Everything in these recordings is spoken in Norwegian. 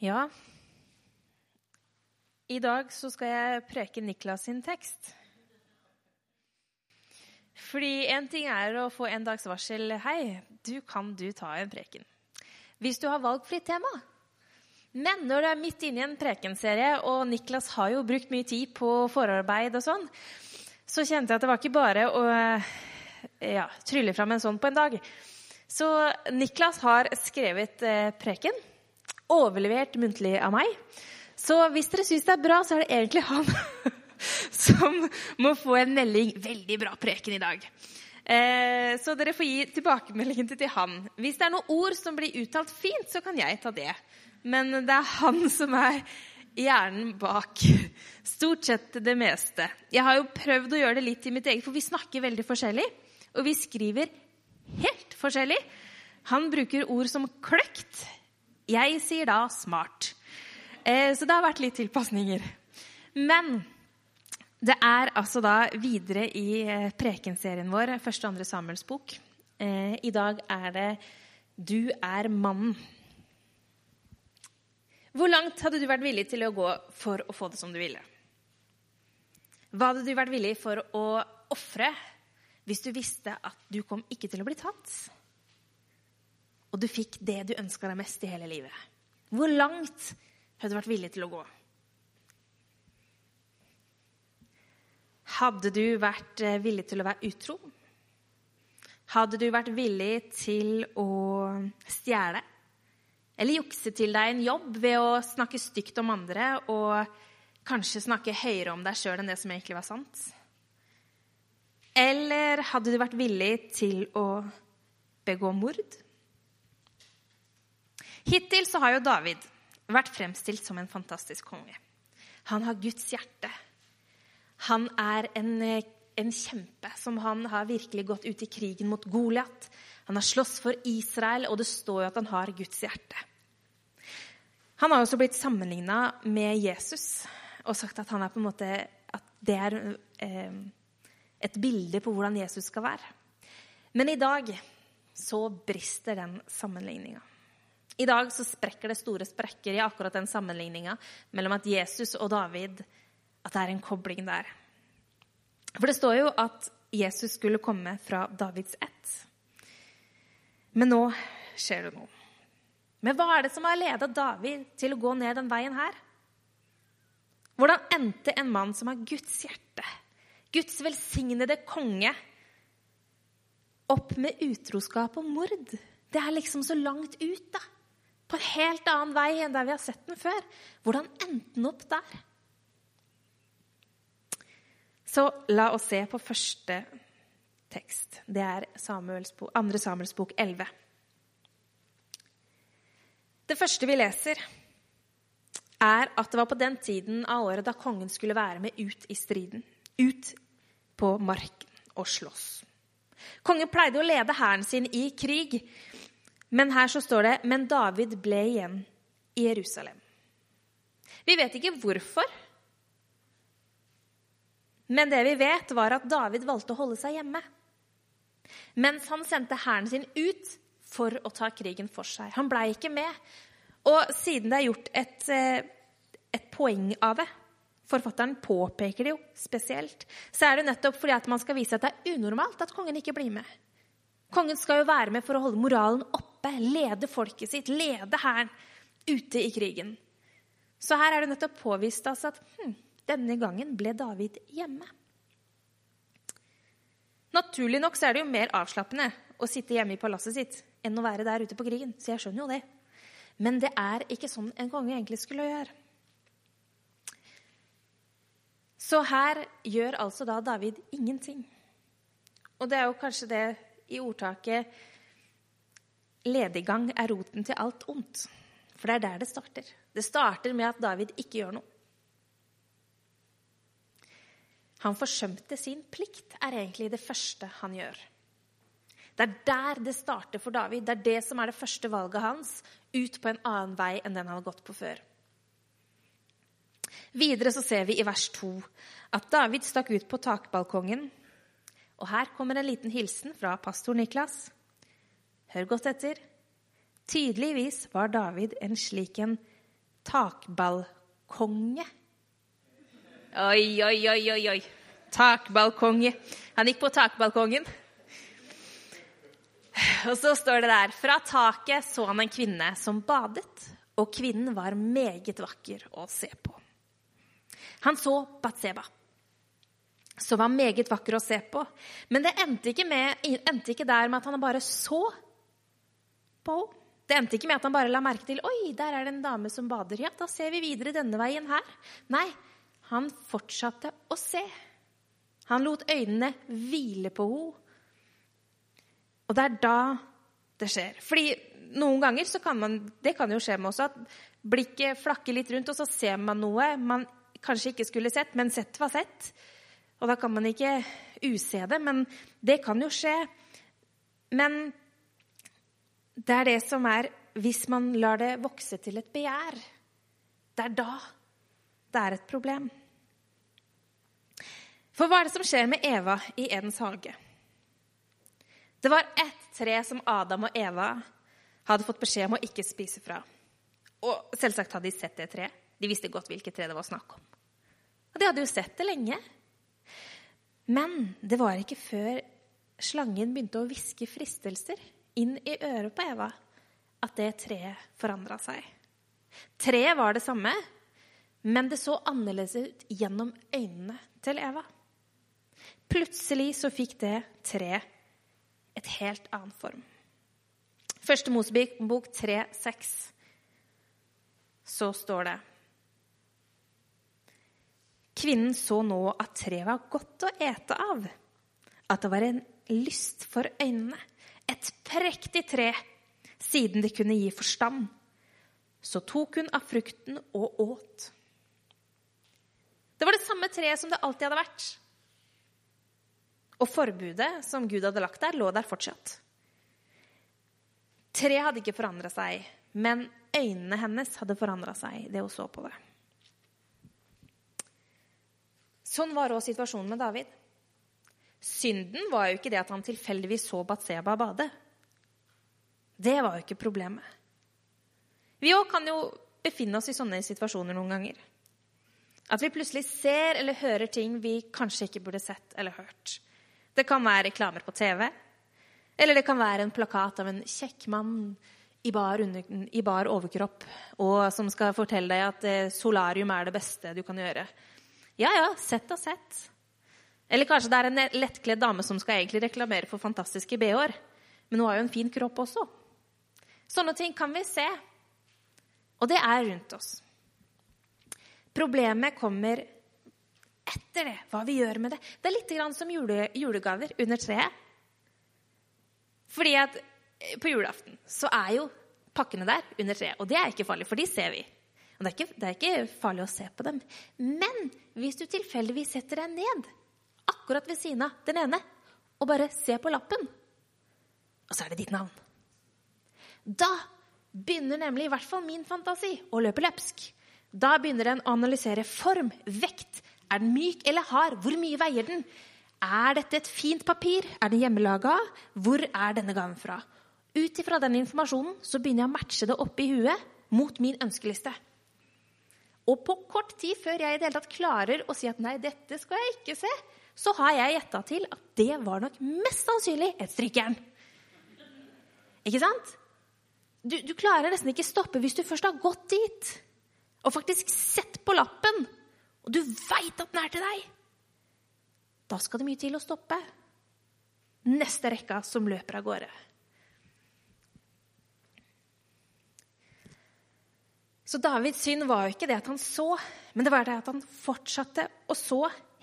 Ja, i dag så skal jeg preke Niklas sin tekst. Fordi én ting er å få en dags varsel. 'Hei, du kan du ta en preken.' Hvis du har valgfritt tema. Men når du er midt inne i en prekenserie, og Niklas har jo brukt mye tid på forarbeid og sånn, så kjente jeg at det var ikke bare å ja, trylle fram en sånn på en dag. Så Niklas har skrevet eh, preken overlevert muntlig av meg. Så hvis dere syns det er bra, så er det egentlig han som må få en melding 'Veldig bra preken i dag'. Eh, så dere får gi tilbakemeldingen til han. Hvis det er noen ord som blir uttalt fint, så kan jeg ta det. Men det er han som er hjernen bak stort sett det meste. Jeg har jo prøvd å gjøre det litt i mitt eget, for vi snakker veldig forskjellig. Og vi skriver helt forskjellig. Han bruker ord som kløkt, jeg sier da smart. Eh, så det har vært litt tilpasninger. Men det er altså da videre i eh, prekenserien vår, første og andre Samuels bok. Eh, I dag er det 'Du er mannen'. Hvor langt hadde du vært villig til å gå for å få det som du ville? Hva hadde du vært villig for å ofre hvis du visste at du kom ikke til å bli tatt? Og du fikk det du ønska deg mest i hele livet? Hvor langt hadde du vært villig til å gå? Hadde du vært eh, villig til å være utro? Hadde du vært villig til å stjele? Eller jukse til deg en jobb ved å snakke stygt om andre og kanskje snakke høyere om deg sjøl enn det som egentlig var sant? Eller hadde du vært villig til å begå mord? Hittil så har jo David vært fremstilt som en fantastisk konge. Han har Guds hjerte. Han er en, en kjempe som han har virkelig gått ut i krigen mot Goliat. Han har slåss for Israel, og det står jo at han har Guds hjerte. Han har også blitt sammenligna med Jesus og sagt at, han er på en måte, at det er eh, et bilde på hvordan Jesus skal være. Men i dag så brister den sammenligninga. I dag så sprekker det store sprekker i akkurat den sammenligninga mellom at Jesus og David At det er en kobling der. For det står jo at Jesus skulle komme fra Davids ett. Men nå skjer det noe. Men hva er det som har leda David til å gå ned den veien her? Hvordan endte en mann som har Guds hjerte, Guds velsignede konge, opp med utroskap og mord? Det er liksom så langt ut, da på en helt annen vei enn der vi har sett den før. Hvordan endte den opp der? Så la oss se på første tekst. Det er Samuels bok, 2. Samuels bok 11. Det første vi leser, er at det var på den tiden av året da kongen skulle være med ut i striden. Ut på marken og slåss. Kongen pleide å lede hæren sin i krig, men her så står det Men David ble igjen i Jerusalem. Vi vet ikke hvorfor. Men det vi vet, var at David valgte å holde seg hjemme. Mens han sendte hæren sin ut for å ta krigen for seg. Han blei ikke med. Og siden det er gjort et, eh, et poeng av det, forfatteren påpeker det jo spesielt, så er det nettopp fordi at man skal vise at det er unormalt at kongen ikke blir med. Kongen skal jo være med for å holde moralen oppe, lede folket sitt, lede hæren ute i krigen. Så her er det nettopp påvist altså at hm, denne gangen ble David hjemme. Naturlig nok så er det jo mer avslappende å sitte hjemme i palasset sitt enn å være der ute på krigen. Så jeg skjønner jo det. Men det er ikke sånn en konge egentlig skulle gjøre. Så her gjør altså da David ingenting. Og det er jo kanskje det i ordtaket lediggang er roten til alt ondt. For det er der det starter. Det starter med at David ikke gjør noe. Han forsømte sin plikt, er egentlig det første han gjør. Det er der det starter for David. Det er det som er det første valget hans, ut på en annen vei enn den han har gått på før. Videre så ser vi i vers 2 at David stakk ut på takbalkongen. Og her kommer en liten hilsen fra pastor Niklas. Hør godt etter. Tydeligvis var David en slik en takballkonge. Oi, oi, oi, oi, oi. Takbalkonge. Han gikk på takbalkongen. Og så står det der Fra taket så han en kvinne som badet, og kvinnen var meget vakker å se på. Han så Batseba, som var meget vakker å se på. Men det endte ikke, med, endte ikke der med at han bare så på henne. Det endte ikke med at han bare la merke til Oi, der er det en dame som bader. Ja, da ser vi videre denne veien her. Nei, han fortsatte å se. Han lot øynene hvile på henne. Og det er da det skjer. Fordi noen ganger så kan man Det kan jo skje med oss at blikket flakker litt rundt, og så ser man noe man kanskje ikke skulle sett, men sett var sett. Og da kan man ikke use det, men det kan jo skje. Men det er det som er Hvis man lar det vokse til et begjær, det er da det er et problem. For hva er det som skjer med Eva i Edens hage? Det var ett tre som Adam og Eva hadde fått beskjed om å ikke spise fra. Og selvsagt hadde de sett det treet. De visste godt hvilket tre det var snakk om. Og de hadde jo sett det lenge. Men det var ikke før slangen begynte å hviske fristelser inn i øret på Eva, at det treet forandra seg. Treet var det samme, men det så annerledes ut gjennom øynene til Eva. Plutselig så fikk det treet et helt annen form. Første Mosebok 3,6. Så står det Kvinnen så nå at treet var godt å ete av, at det var en lyst for øynene, et prektig tre, siden det kunne gi forstand. Så tok hun av frukten og åt. Det var det samme treet som det alltid hadde vært. Og forbudet som Gud hadde lagt der, lå der fortsatt. Treet hadde ikke forandra seg, men øynene hennes hadde forandra seg det hun så på det. Sånn var òg situasjonen med David. Synden var jo ikke det at han tilfeldigvis så Batseba bade. Det var jo ikke problemet. Vi òg kan jo befinne oss i sånne situasjoner noen ganger. At vi plutselig ser eller hører ting vi kanskje ikke burde sett eller hørt. Det kan være reklamer på TV, eller det kan være en plakat av en kjekk mann i bar, under, i bar overkropp og som skal fortelle deg at eh, solarium er det beste du kan gjøre. Ja, ja, sett og sett. Eller kanskje det er en lettkledd dame som skal egentlig reklamere for fantastiske bh-er. Men hun har jo en fin kropp også. Sånne ting kan vi se. Og det er rundt oss. Problemet kommer etter det, hva vi gjør med det. Det er litt som jule, julegaver under treet. Fordi at eh, på julaften så er jo pakkene der under treet. Og det er ikke farlig, for de ser vi. Og det er, ikke, det er ikke farlig å se på dem. Men hvis du tilfeldigvis setter deg ned akkurat ved siden av den ene og bare ser på lappen, og så er det ditt navn Da begynner nemlig i hvert fall min fantasi å løpe løpsk. Da begynner den å analysere form, vekt. Er den myk eller hard? Hvor mye veier den? Er dette et fint papir? Er den hjemmelaga? Hvor er denne gaven fra? Ut ifra den informasjonen så begynner jeg å matche det opp i huet mot min ønskeliste. Og på kort tid før jeg i det hele tatt klarer å si at nei, dette skal jeg ikke se, så har jeg gjetta til at det var nok mest sannsynlig et strykejern. Ikke sant? Du, du klarer nesten ikke stoppe hvis du først har gått dit og faktisk sett på lappen, og du veit at den er til deg. Da skal det mye til å stoppe. Neste rekka som løper av gårde. Så Davids synd var jo ikke det at han så, men det var det at han fortsatte å så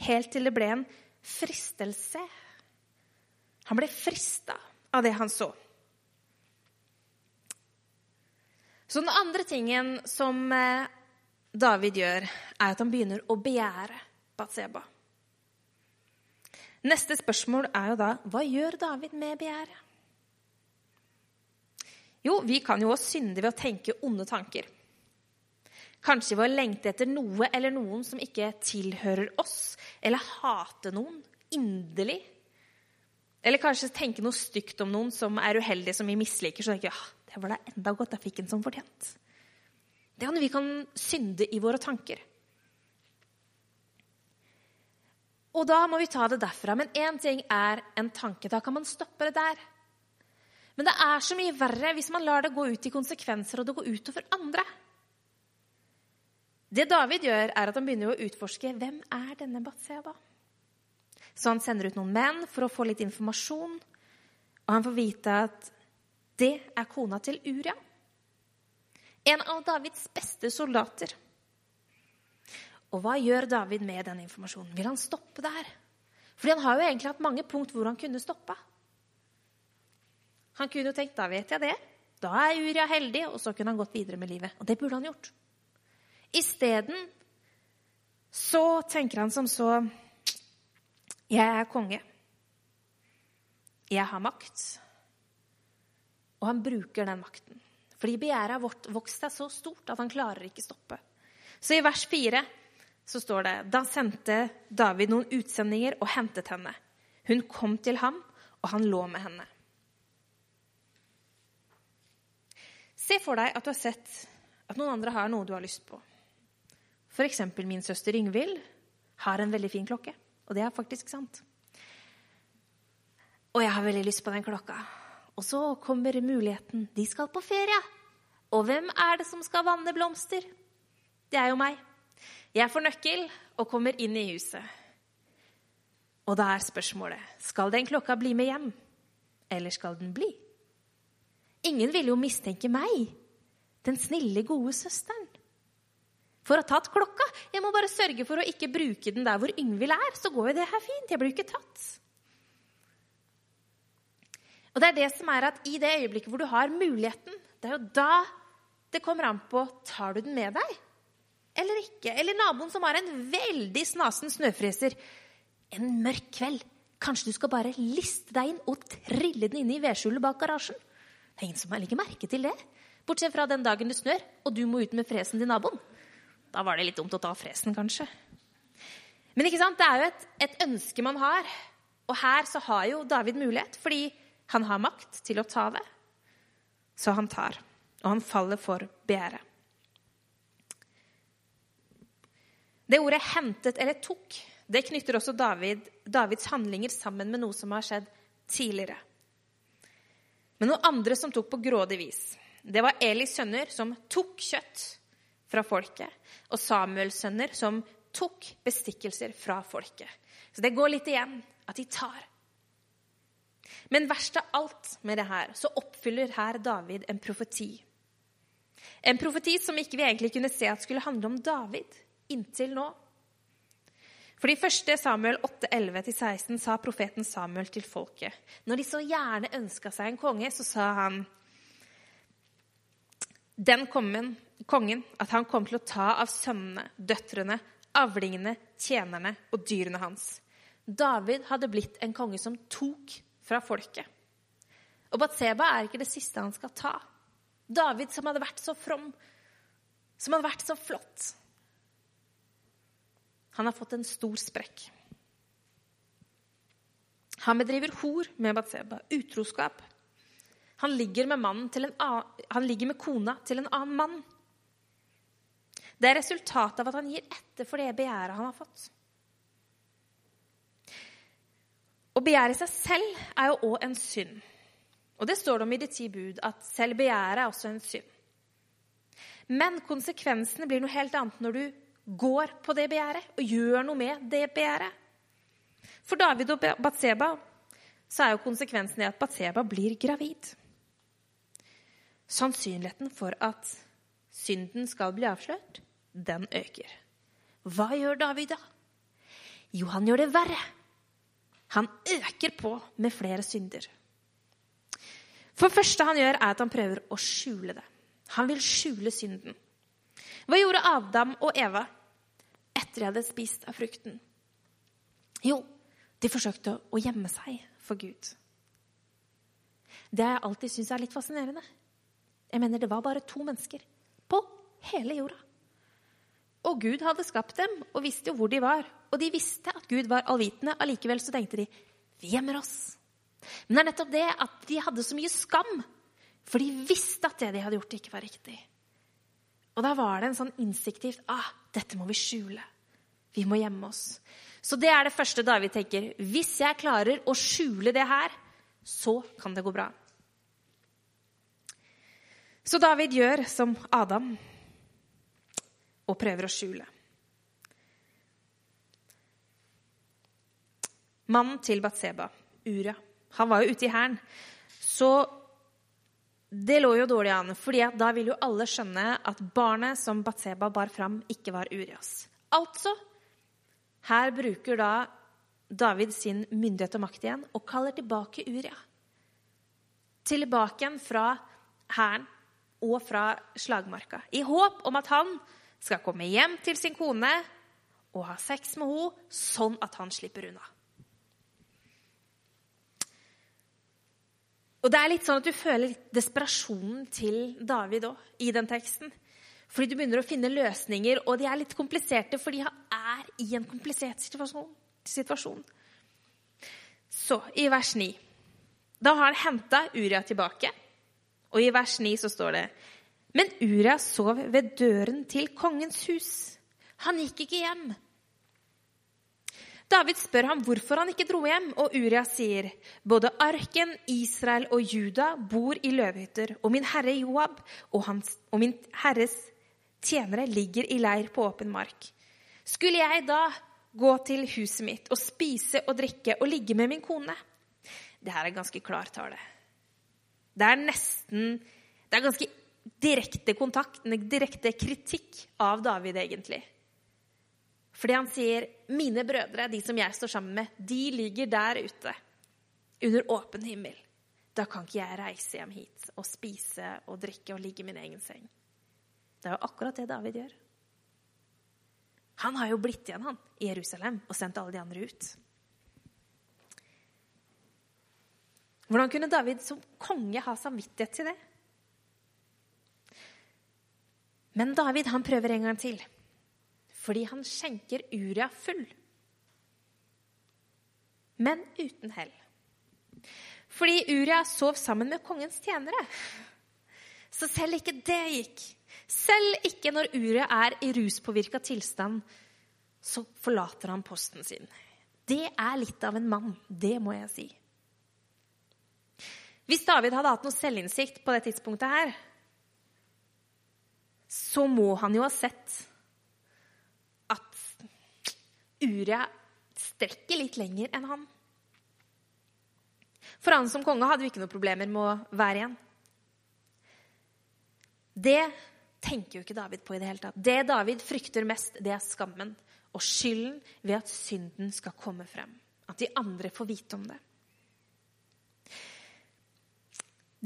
helt til det ble en fristelse. Han ble frista av det han så. Så den andre tingen som eh, David gjør, er at han begynner å begjære Batseba. Neste spørsmål er jo da hva gjør David med begjæret? Jo, vi kan jo også synde ved å tenke onde tanker. Kanskje ved å lengte etter noe eller noen som ikke tilhører oss, eller hate noen inderlig. Eller kanskje tenke noe stygt om noen som er uheldig, som vi misliker. Så tenker vi, ah, det var da enda godt, jeg fikk en som fortjent. Det er når vi kan synde i våre tanker. Og da må vi ta det derfra. Men én ting er en tanke. Da kan man stoppe det der. Men det er så mye verre hvis man lar det gå ut i konsekvenser, og det går utover andre. Det David gjør, er at han begynner å utforske hvem er denne Batseba. Så han sender ut noen menn for å få litt informasjon, og han får vite at det er kona til Uria. En av Davids beste soldater. Og hva gjør David med den informasjonen? Vil han stoppe der? Fordi han har jo egentlig hatt mange punkt hvor han kunne stoppa. Han kunne jo tenkt da vet jeg det. Da er Uria heldig, og så kunne han gått videre med livet. Og det burde han gjort. Isteden så tenker han som så Jeg er konge. Jeg har makt. Og han bruker den makten. Fordi begjæret vårt vokste så stort at han klarer ikke stoppe. Så i vers 4 så står det Da sendte David noen utsendinger og hentet henne. Hun kom til ham, og han lå med henne. Se for deg at du har sett at noen andre har noe du har lyst på. F.eks. min søster Yngvild har en veldig fin klokke. Og det er faktisk sant. Og jeg har veldig lyst på den klokka. Og så kommer muligheten. De skal på ferie. Og hvem er det som skal vanne blomster? Det er jo meg. Jeg får nøkkel og kommer inn i huset. Og da er spørsmålet skal den klokka bli med hjem, eller skal den bli? Ingen ville jo mistenke meg, den snille, gode søsteren, for å ha tatt klokka. Jeg må bare sørge for å ikke bruke den der hvor Yngvild er, så går jo det her fint. Jeg blir jo ikke tatt. Og det er det som er at i det øyeblikket hvor du har muligheten, det er jo da det kommer an på tar du den med deg eller ikke. Eller naboen som har en veldig snasen snøfreser. En mørk kveld. Kanskje du skal bare liste deg inn og trille den inn i vedskjulet bak garasjen. Det er ingen som legger merke til det. Bortsett fra den dagen det snør, og du må ut med fresen til naboen. Da var det litt dumt å ta fresen, kanskje. Men ikke sant? det er jo et, et ønske man har. Og her så har jo David mulighet, fordi han har makt til å ta det. Så han tar. Og han faller for begjæret. Det ordet 'hentet' eller 'tok' det knytter også David, Davids handlinger sammen med noe som har skjedd tidligere. Men noen andre som tok på grådig vis. Det var Elis sønner som tok kjøtt fra folket, og Samuels sønner som tok bestikkelser fra folket. Så det går litt igjen at de tar. Men verst av alt med det her, så oppfyller her David en profeti. En profeti som ikke vi egentlig kunne se at skulle handle om David inntil nå. For i 1. Samuel 8, 8,11-16 sa profeten Samuel til folket Når de så gjerne ønska seg en konge, så sa han den kongen, kongen at han kom til å ta av sønnene, døtrene, avlingene, tjenerne og dyrene hans. David hadde blitt en konge som tok fra folket. Og Batseba er ikke det siste han skal ta. David som hadde vært så from, som hadde vært så flott, han har fått en stor sprekk. Han bedriver hor med Batseba, utroskap. Han ligger, med annen, han ligger med kona til en annen mann. Det er resultatet av at han gir etter for det begjæret han har fått. Å begjære seg selv er jo òg en synd. Og det står det om i de ti bud, at selv begjæret er også en synd. Men konsekvensene blir noe helt annet når du går på det begjæret og gjør noe med det begjæret. For David og Batseba så er jo konsekvensen det at Batseba blir gravid. Sannsynligheten for at synden skal bli avslørt, den øker. Hva gjør David da? Jo, han gjør det verre. Han øker på med flere synder. For det første han gjør, er at han prøver å skjule det. Han vil skjule synden. Hva gjorde Adam og Eva etter de hadde spist av frukten? Jo, de forsøkte å gjemme seg for Gud. Det har jeg alltid syntes er litt fascinerende. Jeg mener, Det var bare to mennesker på hele jorda. Og Gud hadde skapt dem og visste jo hvor de var. Og de visste at Gud var allvitende. Allikevel så tenkte de vi gjemmer oss. Men det er nettopp det at de hadde så mye skam. For de visste at det de hadde gjort, ikke var riktig. Og da var det en sånn instinktivt ah, dette må vi skjule. Vi må gjemme oss. Så det er det første David tenker. Hvis jeg klarer å skjule det her, så kan det gå bra. Så David gjør som Adam og prøver å skjule. Mannen til Batseba, Ura, han var jo ute i hæren. Så det lå jo dårlig an, fordi da vil jo alle skjønne at barnet som Batseba bar fram, ikke var Urias. Altså, her bruker da David sin myndighet og makt igjen og kaller tilbake Uria. Tilbake igjen fra hæren og fra slagmarka. I håp om at han skal komme hjem til sin kone og ha sex med henne, sånn at han slipper unna. Og det er litt sånn at Du føler desperasjonen til David òg i den teksten. Fordi du begynner å finne løsninger, og de er litt kompliserte fordi han er i en komplisert situasjon. Så i vers 9 Da har han henta Uria tilbake. Og i vers 9 så står det Men Uria sov ved døren til kongens hus. Han gikk ikke hjem. David spør ham hvorfor han ikke dro hjem, og Uria sier, både arken, Israel og Juda bor i løvhytter, og min herre Joab og, hans, og min herres tjenere ligger i leir på åpen mark. Skulle jeg da gå til huset mitt og spise og drikke og ligge med min kone? Det her er ganske klar tale. Det er nesten Det er ganske direkte kontakt, en direkte kritikk av David, egentlig. Fordi han sier, 'Mine brødre, de som jeg står sammen med, de ligger der ute, under åpen himmel.' Da kan ikke jeg reise hjem hit og spise og drikke og ligge i min egen seng. Det er jo akkurat det David gjør. Han har jo blitt igjen han, i Jerusalem og sendt alle de andre ut. Hvordan kunne David som konge ha samvittighet til det? Men David han prøver en gang til, fordi han skjenker Uria full. Men uten hell. Fordi Uria sov sammen med kongens tjenere. Så selv ikke det gikk. Selv ikke når Uria er i ruspåvirka tilstand, så forlater han posten sin. Det er litt av en mann, det må jeg si. Hvis David hadde hatt noe selvinnsikt på det tidspunktet her, så må han jo ha sett at Uria strekker litt lenger enn han. For han som konge hadde jo ikke noen problemer med å være igjen. Det tenker jo ikke David på i det hele tatt. Det David frykter mest, det er skammen og skylden ved at synden skal komme frem. At de andre får vite om det.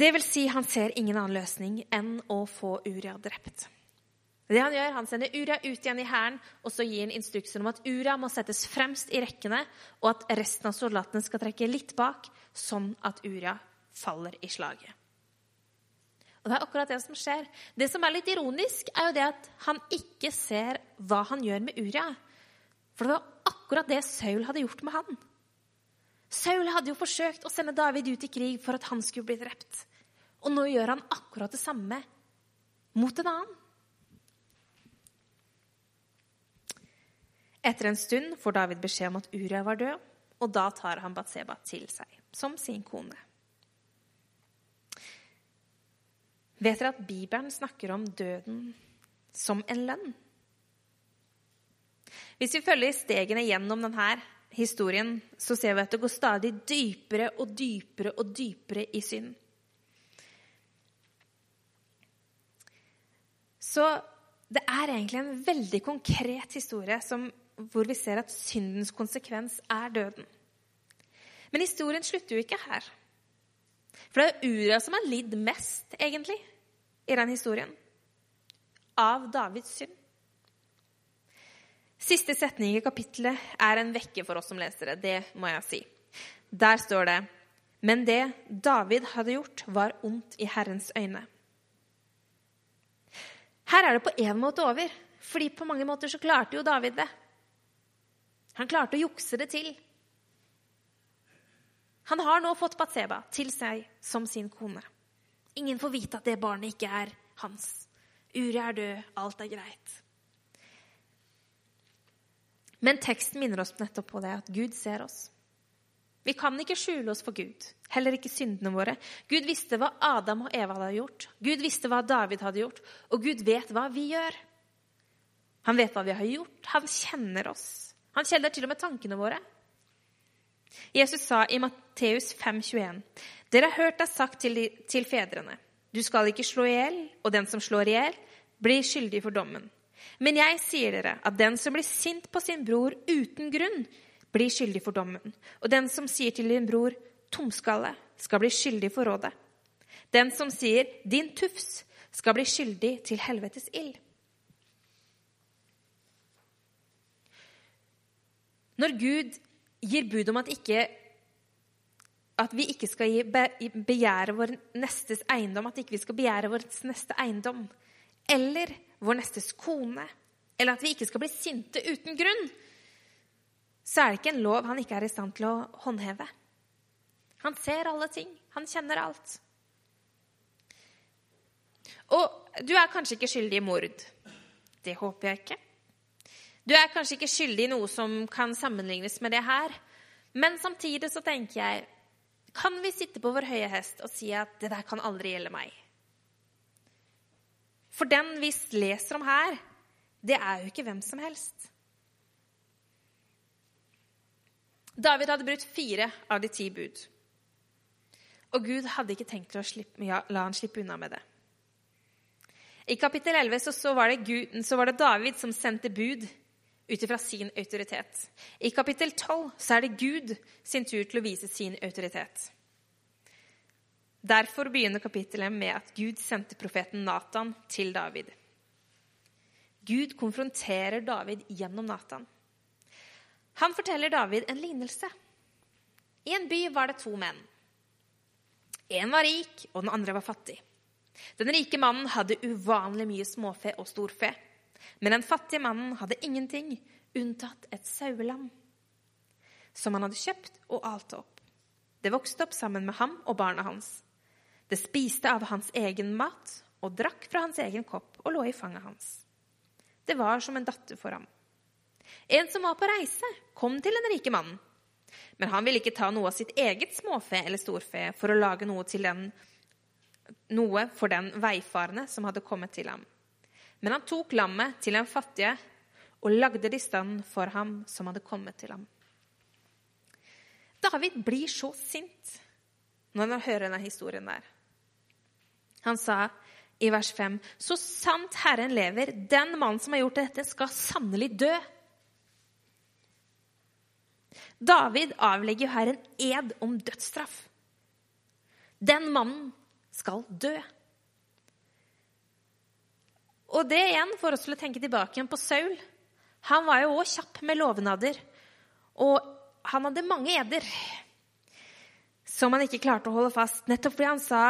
Det vil si, han ser ingen annen løsning enn å få Uria drept. Det Han gjør, han sender Uria ut igjen i hæren og så gir han instrukser om at Uria må settes fremst i rekkene, og at resten av soldatene skal trekke litt bak, sånn at Uria faller i slaget. Og det er akkurat det som skjer. Det som er litt ironisk, er jo det at han ikke ser hva han gjør med Uria. For det var akkurat det Saul hadde gjort med han. Saul hadde jo forsøkt å sende David ut i krig for at han skulle bli drept. Og nå gjør han akkurat det samme mot en annen. Etter en stund får David beskjed om at Uria var død, og da tar han Batseba til seg som sin kone. Vet dere at Bibelen snakker om døden som en lønn? Hvis vi følger stegene gjennom denne historien, så ser vi at det går stadig dypere og dypere og dypere i synd. Så det er egentlig en veldig konkret historie som, hvor vi ser at syndens konsekvens er døden. Men historien slutter jo ikke her. For det er Ura som har lidd mest, egentlig i den historien. Av Davids synd. Siste setning i kapittelet er en vekke for oss som lesere. Det må jeg si. Der står det Men det David hadde gjort, var ondt i Herrens øyne. Her er det på en måte over, fordi på mange måter så klarte jo David det. Han klarte å jukse det til. Han har nå fått Batseba til seg som sin kone. Ingen får vite at det barnet ikke er hans. Uri er død, alt er greit. Men teksten minner oss nettopp på det, at Gud ser oss. Vi kan ikke skjule oss for Gud, heller ikke syndene våre. Gud visste hva Adam og Eva hadde gjort, Gud visste hva David hadde gjort, og Gud vet hva vi gjør. Han vet hva vi har gjort, han kjenner oss. Han kjeller til og med tankene våre. Jesus sa i Matteus 5,21.: Dere har hørt det sagt til, til fedrene:" Du skal ikke slå i hjel, og den som slår i hjel, blir skyldig for dommen. Men jeg sier dere at den som blir sint på sin bror uten grunn, blir skyldig for dommen. Og den som sier til din bror 'tomskalle', skal bli skyldig for rådet. Den som sier 'din tufs', skal bli skyldig til helvetes ild. Når Gud gir bud om at, ikke, at vi ikke skal begjære vår nestes eiendom, at ikke vi skal begjære vår neste eiendom, eller vår nestes kone, eller at vi ikke skal bli sinte uten grunn, så er det ikke en lov han ikke er i stand til å håndheve. Han ser alle ting. Han kjenner alt. Og du er kanskje ikke skyldig i mord. Det håper jeg ikke. Du er kanskje ikke skyldig i noe som kan sammenlignes med det her. Men samtidig så tenker jeg Kan vi sitte på vår høye hest og si at det der kan aldri gjelde meg? For den vi leser om her, det er jo ikke hvem som helst. David hadde brutt fire av de ti bud. Og Gud hadde ikke tenkt å slippe, ja, la han slippe unna med det. I kapittel 11 så, så, var Gud, så, var det David som sendte bud ut ifra sin autoritet. I kapittel 12 så er det Gud sin tur til å vise sin autoritet. Derfor begynner kapittelet med at Gud sendte profeten Natan til David. Gud konfronterer David gjennom Natan. Han forteller David en lignelse. I en by var det to menn. En var rik, og den andre var fattig. Den rike mannen hadde uvanlig mye småfe og storfe. Men den fattige mannen hadde ingenting unntatt et sauelam som han hadde kjøpt og alt opp. Det vokste opp sammen med ham og barna hans. Det spiste av hans egen mat og drakk fra hans egen kopp og lå i fanget hans. Det var som en datter for ham. En som var på reise, kom til den rike mannen. Men han ville ikke ta noe av sitt eget småfe eller storfe for å lage noe, den, noe for den veifarende som hadde kommet til ham. Men han tok lammet til den fattige og lagde det i stand for ham som hadde kommet til ham. David blir så sint når han hører denne historien der. Han sa i vers 5.: Så sant Herren lever, den mannen som har gjort dette, skal sannelig dø. David avlegger her en ed om dødsstraff. Den mannen skal dø. Og det igjen får oss til å tenke tilbake igjen på Saul. Han var jo òg kjapp med lovnader. Og han hadde mange eder som han ikke klarte å holde fast, nettopp fordi han sa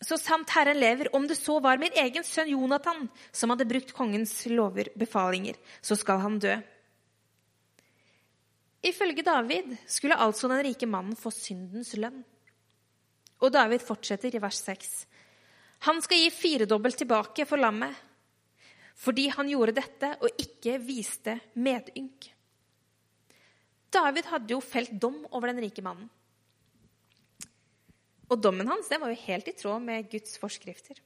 så sant Herren lever, om det så var min egen sønn Jonathan som hadde brukt kongens lover, befalinger, så skal han dø. Ifølge David skulle altså den rike mannen få syndens lønn. Og David fortsetter i vers 6. Han skal gi firedobbelt tilbake for lammet, fordi han gjorde dette og ikke viste medynk. David hadde jo felt dom over den rike mannen. Og dommen hans var jo helt i tråd med Guds forskrifter.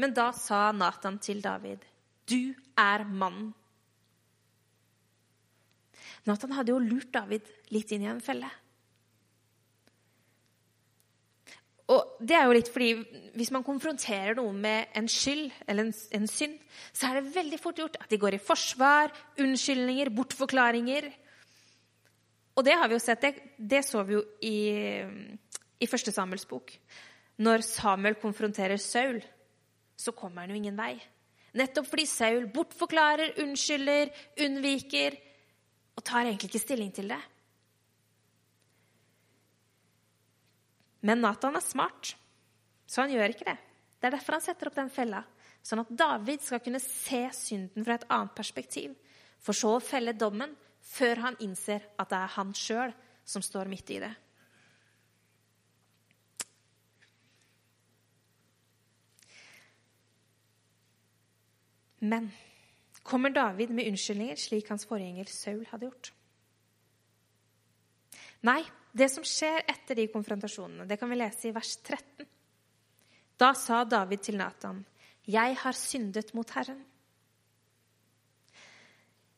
Men da sa Nathan til David, 'Du er mannen'. Nathan hadde jo lurt David litt inn i en felle. Og det er jo litt fordi Hvis man konfronterer noen med en skyld eller en, en synd, så er det veldig fort gjort at de går i forsvar, unnskyldninger, bortforklaringer. Og det har vi jo sett, det, det så vi jo i, i første Samuels bok. når Samuel konfronterer Saul, så kommer han jo ingen vei. Nettopp fordi Saul bortforklarer, unnskylder, unnviker og tar egentlig ikke stilling til det. Men Nathan er smart, så han gjør ikke det. Det er derfor han setter opp den fella, sånn at David skal kunne se synden fra et annet perspektiv, for så å felle dommen før han innser at det er han sjøl som står midt i det. Men kommer David med unnskyldninger, slik hans forgjenger Saul hadde gjort? Nei, det som skjer etter de konfrontasjonene, det kan vi lese i vers 13. Da sa David til Nathan, 'Jeg har syndet mot Herren'.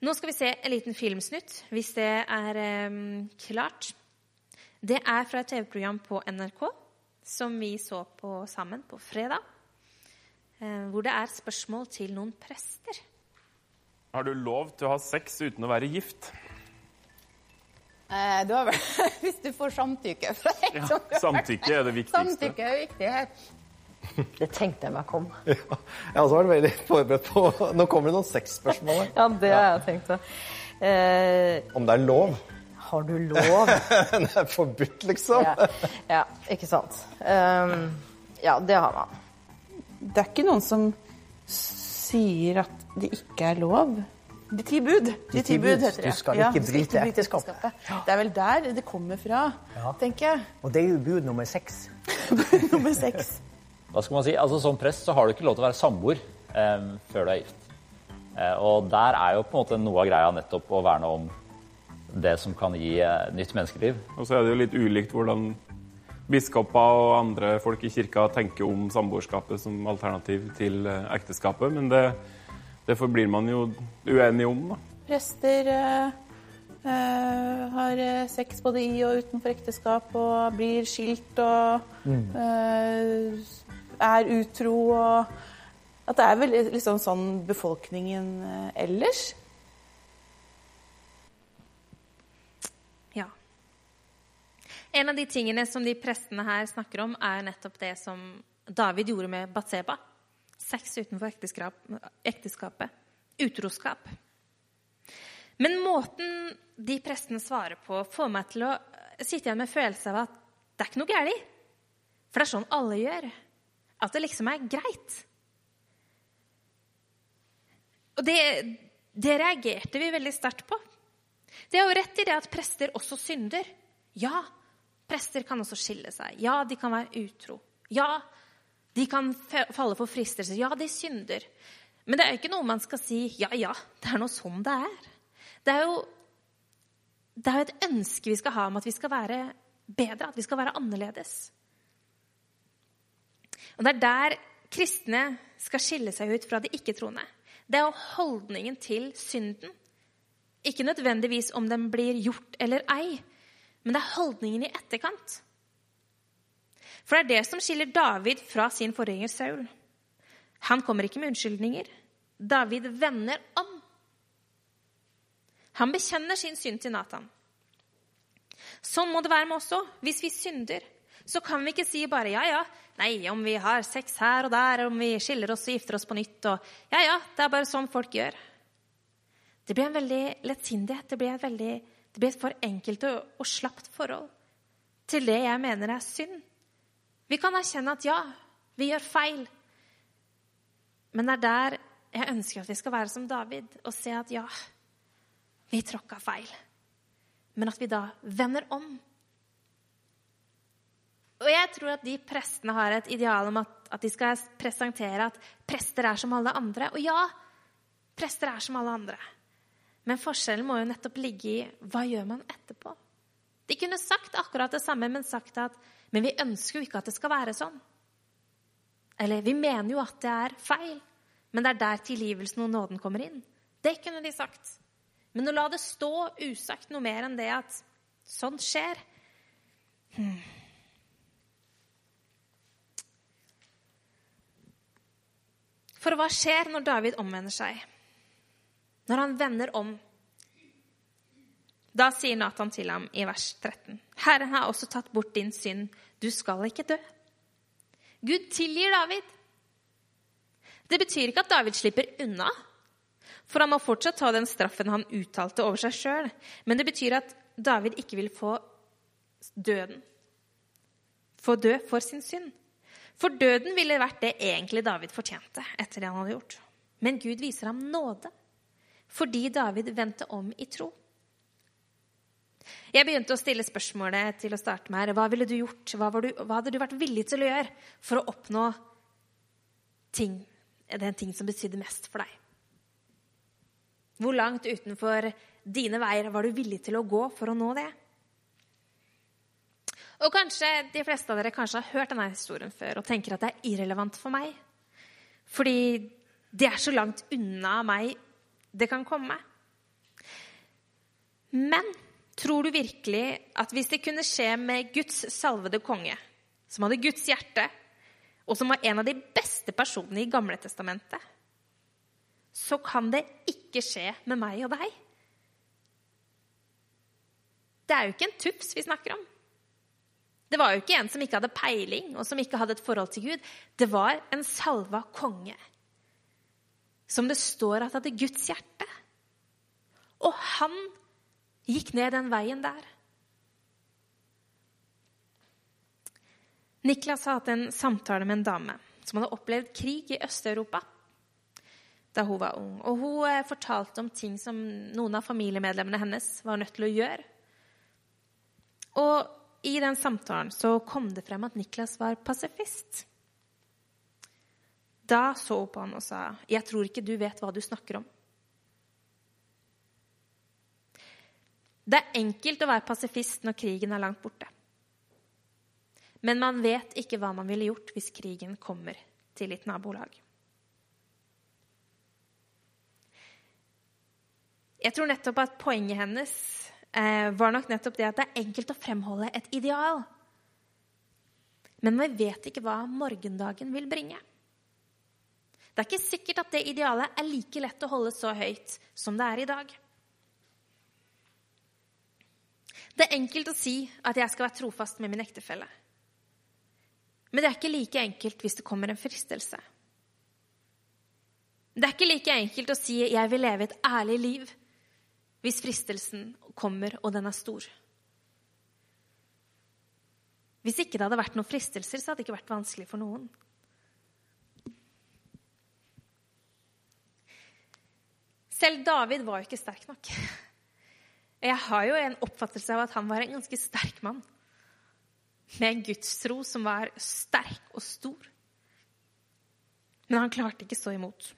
Nå skal vi se en liten filmsnutt, hvis det er eh, klart. Det er fra et TV-program på NRK som vi så på sammen på fredag. Uh, hvor det er spørsmål til noen prester. Har du lov til å ha sex uten å være gift? Eh, du har vel, hvis du får samtykke fra en Ja, som du samtykke er det viktigste. Samtykke er viktig her. Det tenkte jeg meg kom. Ja, jeg har også vært veldig forberedt på Nå kommer det noen sexspørsmål. her. Ja, det har jeg tenkt. da. Eh, Om det er lov? har du lov? det er forbudt, liksom. ja, ja, ikke sant. Um, ja, det har man. Det er ikke noen som sier at det ikke er lov. De ti bud. De ti bud heter det. Du skal ikke bryte ekteskapet. Det er vel der det kommer fra, tenker jeg. Og det er jo bud nummer seks. Nummer seks. Hva skal man si? Altså, Som prest så har du ikke lov til å være samboer eh, før du er gift. Eh, og der er jo på en måte noe av greia nettopp å verne om det som kan gi eh, nytt menneskeliv. Og så er det jo litt ulikt hvordan biskoper og andre folk i kirka tenker om samboerskapet som alternativ til eh, ekteskapet, men det, det forblir man jo uenig om. da. Prester eh, eh, har eh, sex både i og utenfor ekteskap og blir skilt og eh, er utro og At det er vel liksom sånn befolkningen eh, ellers. En av de tingene som de prestene her snakker om, er nettopp det som David gjorde med Batseba. Sex utenfor ekteskap, ekteskapet. Utroskap. Men måten de prestene svarer på, får meg til å sitte igjen med følelse av at det er ikke noe galt. For det er sånn alle gjør. At det liksom er greit. Og det, det reagerte vi veldig sterkt på. Det er jo rett i det at prester også synder. Ja, prester kan også skille seg. Ja, de kan være utro. Ja, de kan falle for fristelser. Ja, de synder. Men det er jo ikke noe man skal si ja, ja, det er nå sånn det er. Det er jo det er et ønske vi skal ha om at vi skal være bedre, at vi skal være annerledes. Og det er der kristne skal skille seg ut fra de ikke-troende. Det er jo holdningen til synden. Ikke nødvendigvis om den blir gjort eller ei, men det er holdningen i etterkant. For det er det som skiller David fra sin forgjenger Saul. Han kommer ikke med unnskyldninger. David vender om. Han bekjenner sin synd til Nathan. Sånn må det være med oss òg. Hvis vi synder, så kan vi ikke si bare ja, ja, nei, om vi har sex her og der, om vi skiller oss og gifter oss på nytt og Ja, ja, det er bare sånn folk gjør. Det blir en veldig lettsindighet. Det blir et, veldig, det blir et for enkelt og, og slapt forhold til det jeg mener er synd. Vi kan erkjenne at ja, vi gjør feil. Men det er der jeg ønsker at vi skal være som David og se at ja, vi tråkka feil. Men at vi da vender om. Og jeg tror at de prestene har et ideal om at, at de skal presentere at prester er som alle andre. Og ja, prester er som alle andre. Men forskjellen må jo nettopp ligge i hva gjør man etterpå? De kunne sagt akkurat det samme, men sagt at men vi ønsker jo ikke at det skal være sånn. Eller vi mener jo at det er feil, men det er der tilgivelsen og nåden kommer inn. Det kunne de sagt. Men å la det stå usagt noe mer enn det at sånn skjer hmm. For hva skjer når David omvender seg? Når han vender om? Da sier Nathan til ham i vers 13.: Herren har også tatt bort din synd. Du skal ikke dø. Gud tilgir David. Det betyr ikke at David slipper unna, for han må fortsatt ta den straffen han uttalte over seg sjøl. Men det betyr at David ikke vil få døden. Få dø for sin synd. For døden ville vært det egentlig David fortjente etter det han hadde gjort. Men Gud viser ham nåde fordi David vendte om i tro. Jeg begynte å stille spørsmålet til å starte med her. Hva ville du gjort? Hva, du, hva hadde du vært villig til å gjøre for å oppnå ting, den ting som betydde mest for deg? Hvor langt utenfor dine veier var du villig til å gå for å nå det? Og kanskje de fleste av dere kanskje har hørt denne historien før og tenker at det er irrelevant for meg. Fordi det er så langt unna meg det kan komme. Men tror du virkelig at hvis det kunne skje med Guds salvede konge, som hadde Guds hjerte, og som var en av de beste personene i Gamle testamentet, så kan det ikke skje med meg og deg? Det er jo ikke en tufs vi snakker om. Det var jo ikke en som ikke hadde peiling, og som ikke hadde et forhold til Gud. Det var en salva konge. Som det står at hadde Guds hjerte. Og han gikk ned den veien der. Niklas har hatt en samtale med en dame som hadde opplevd krig i Øst-Europa da hun var ung. Og hun eh, fortalte om ting som noen av familiemedlemmene hennes var nødt til å gjøre. Og i den samtalen så kom det frem at Niklas var pasifist. Da så hun på han og sa, 'Jeg tror ikke du vet hva du snakker om'. Det er enkelt å være pasifist når krigen er langt borte. Men man vet ikke hva man ville gjort hvis krigen kommer til et nabolag. Jeg tror nettopp at poenget hennes eh, var nok nettopp det at det er enkelt å fremholde et ideal. Men vi vet ikke hva morgendagen vil bringe. Det er ikke sikkert at det idealet er like lett å holde så høyt som det er i dag. Det er enkelt å si at jeg skal være trofast med min ektefelle. Men det er ikke like enkelt hvis det kommer en fristelse. Det er ikke like enkelt å si 'jeg vil leve et ærlig liv' hvis fristelsen kommer, og den er stor. Hvis ikke det hadde vært noen fristelser, så hadde det ikke vært vanskelig for noen. Selv David var jo ikke sterk nok. Jeg har jo en oppfattelse av at han var en ganske sterk mann. Med en gudstro som var sterk og stor. Men han klarte ikke stå imot.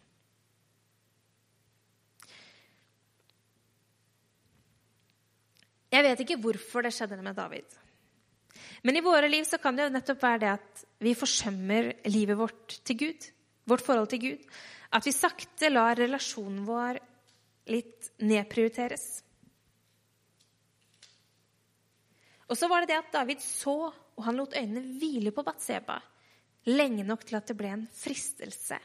Jeg vet ikke hvorfor det skjedde med David. Men i våre liv så kan det jo nettopp være det at vi forsømmer livet vårt til Gud. Vårt forhold til Gud. At vi sakte lar relasjonen vår litt nedprioriteres. Og så var det det at David så, og han lot øynene hvile på Batseba lenge nok til at det ble en fristelse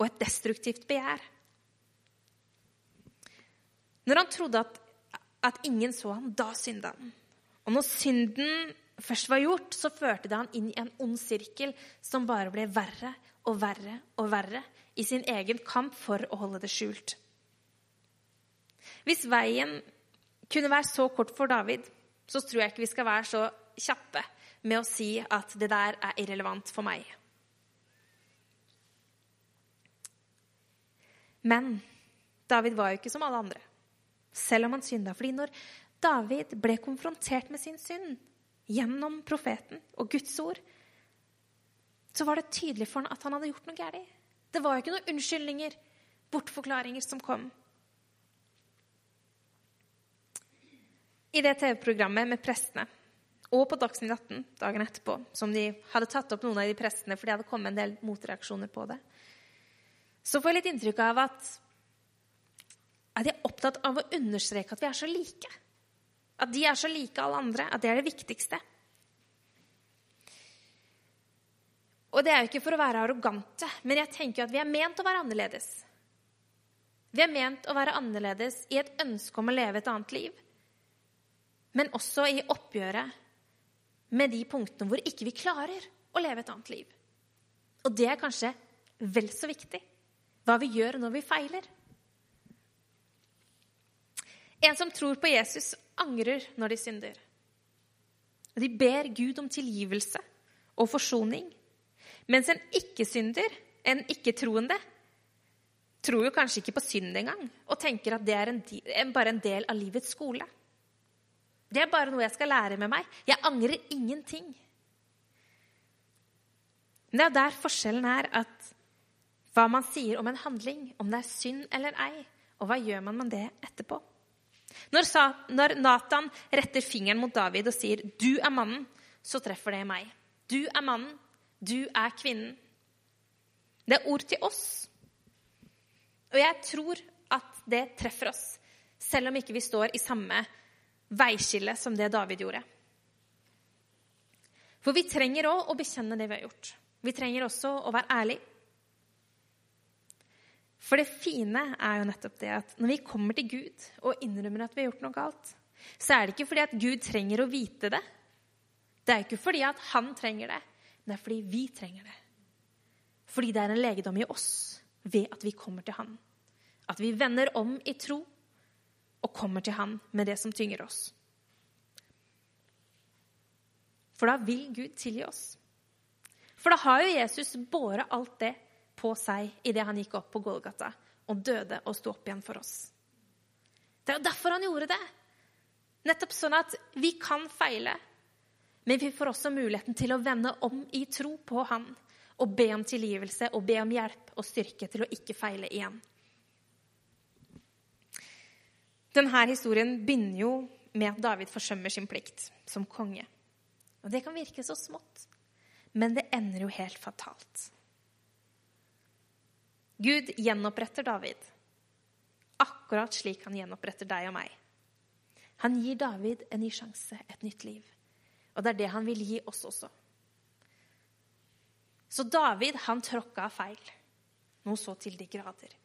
og et destruktivt begjær. Når han trodde at at ingen så ham, da synda han. Og når synden først var gjort, så førte det han inn i en ond sirkel som bare ble verre og verre og verre i sin egen kamp for å holde det skjult. Hvis veien kunne være så kort for David, så tror jeg ikke vi skal være så kjappe med å si at det der er irrelevant for meg. Men David var jo ikke som alle andre selv om han synda. Fordi når David ble konfrontert med sin synd gjennom profeten og Guds ord, så var det tydelig for han at han hadde gjort noe galt. Det var jo ikke noen unnskyldninger, bortforklaringer, som kom. I det TV-programmet med prestene og på Dagsnytt 18 dagen etterpå, som de hadde tatt opp noen av de prestene, for det hadde kommet en del motreaksjoner på det, så får jeg litt inntrykk av at er de opptatt av å understreke at vi er så like. At de er så like alle andre. At det er det viktigste. Og det er jo ikke for å være arrogante, men jeg tenker at vi er ment å være annerledes. Vi er ment å være annerledes i et ønske om å leve et annet liv. Men også i oppgjøret med de punktene hvor ikke vi klarer å leve et annet liv. Og det er kanskje vel så viktig hva vi gjør når vi feiler. En som tror på Jesus, angrer når de synder. De ber Gud om tilgivelse og forsoning. Mens en ikke-synder, en ikke-troende, tror jo kanskje ikke på synd engang og tenker at det er en, bare en del av livets skole. Det er bare noe jeg skal lære med meg. Jeg angrer ingenting. Men det er der forskjellen er at hva man sier om en handling, om det er synd eller ei, og hva gjør man med det etterpå? Når, når Nathan retter fingeren mot David og sier 'du er mannen', så treffer det meg. Du er mannen, du er kvinnen. Det er ord til oss. Og jeg tror at det treffer oss, selv om ikke vi står i samme veiskille som det David gjorde. For vi trenger òg å bekjenne det vi har gjort. Vi trenger også å være ærlige. For det fine er jo nettopp det at når vi kommer til Gud og innrømmer at vi har gjort noe galt, så er det ikke fordi at Gud trenger å vite det. Det er ikke fordi at han trenger det, men det er fordi vi trenger det. Fordi det er en legedom i oss ved at vi kommer til Han. At vi vender om i tro og kommer til Han med det som tynger oss. For da vil Gud tilgi oss. For da har jo Jesus båret alt det på seg idet han gikk opp på Golgata og døde og sto opp igjen for oss. Det er jo derfor han gjorde det. Nettopp sånn at vi kan feile, men vi får også muligheten til å vende om i tro på han og be om tilgivelse og be om hjelp og styrke til å ikke feile igjen. Denne historien begynner jo med at David forsømmer sin plikt som konge. Og Det kan virke så smått, men det ender jo helt fatalt. Gud gjenoppretter David, akkurat slik han gjenoppretter deg og meg. Han gir David en ny sjanse, et nytt liv. Og det er det han vil gi oss også. Så David han tråkka feil, noe så til de grader.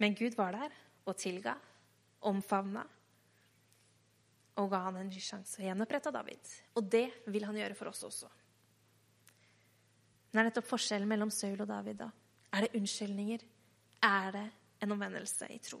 Men Gud var der og tilga, omfavna og ga han en ny sjanse og gjenoppretta David. Og det vil han gjøre for oss også. Det er nettopp forskjellen mellom Saul og David. da. Er det unnskyldninger? Er det en omvendelse i tro?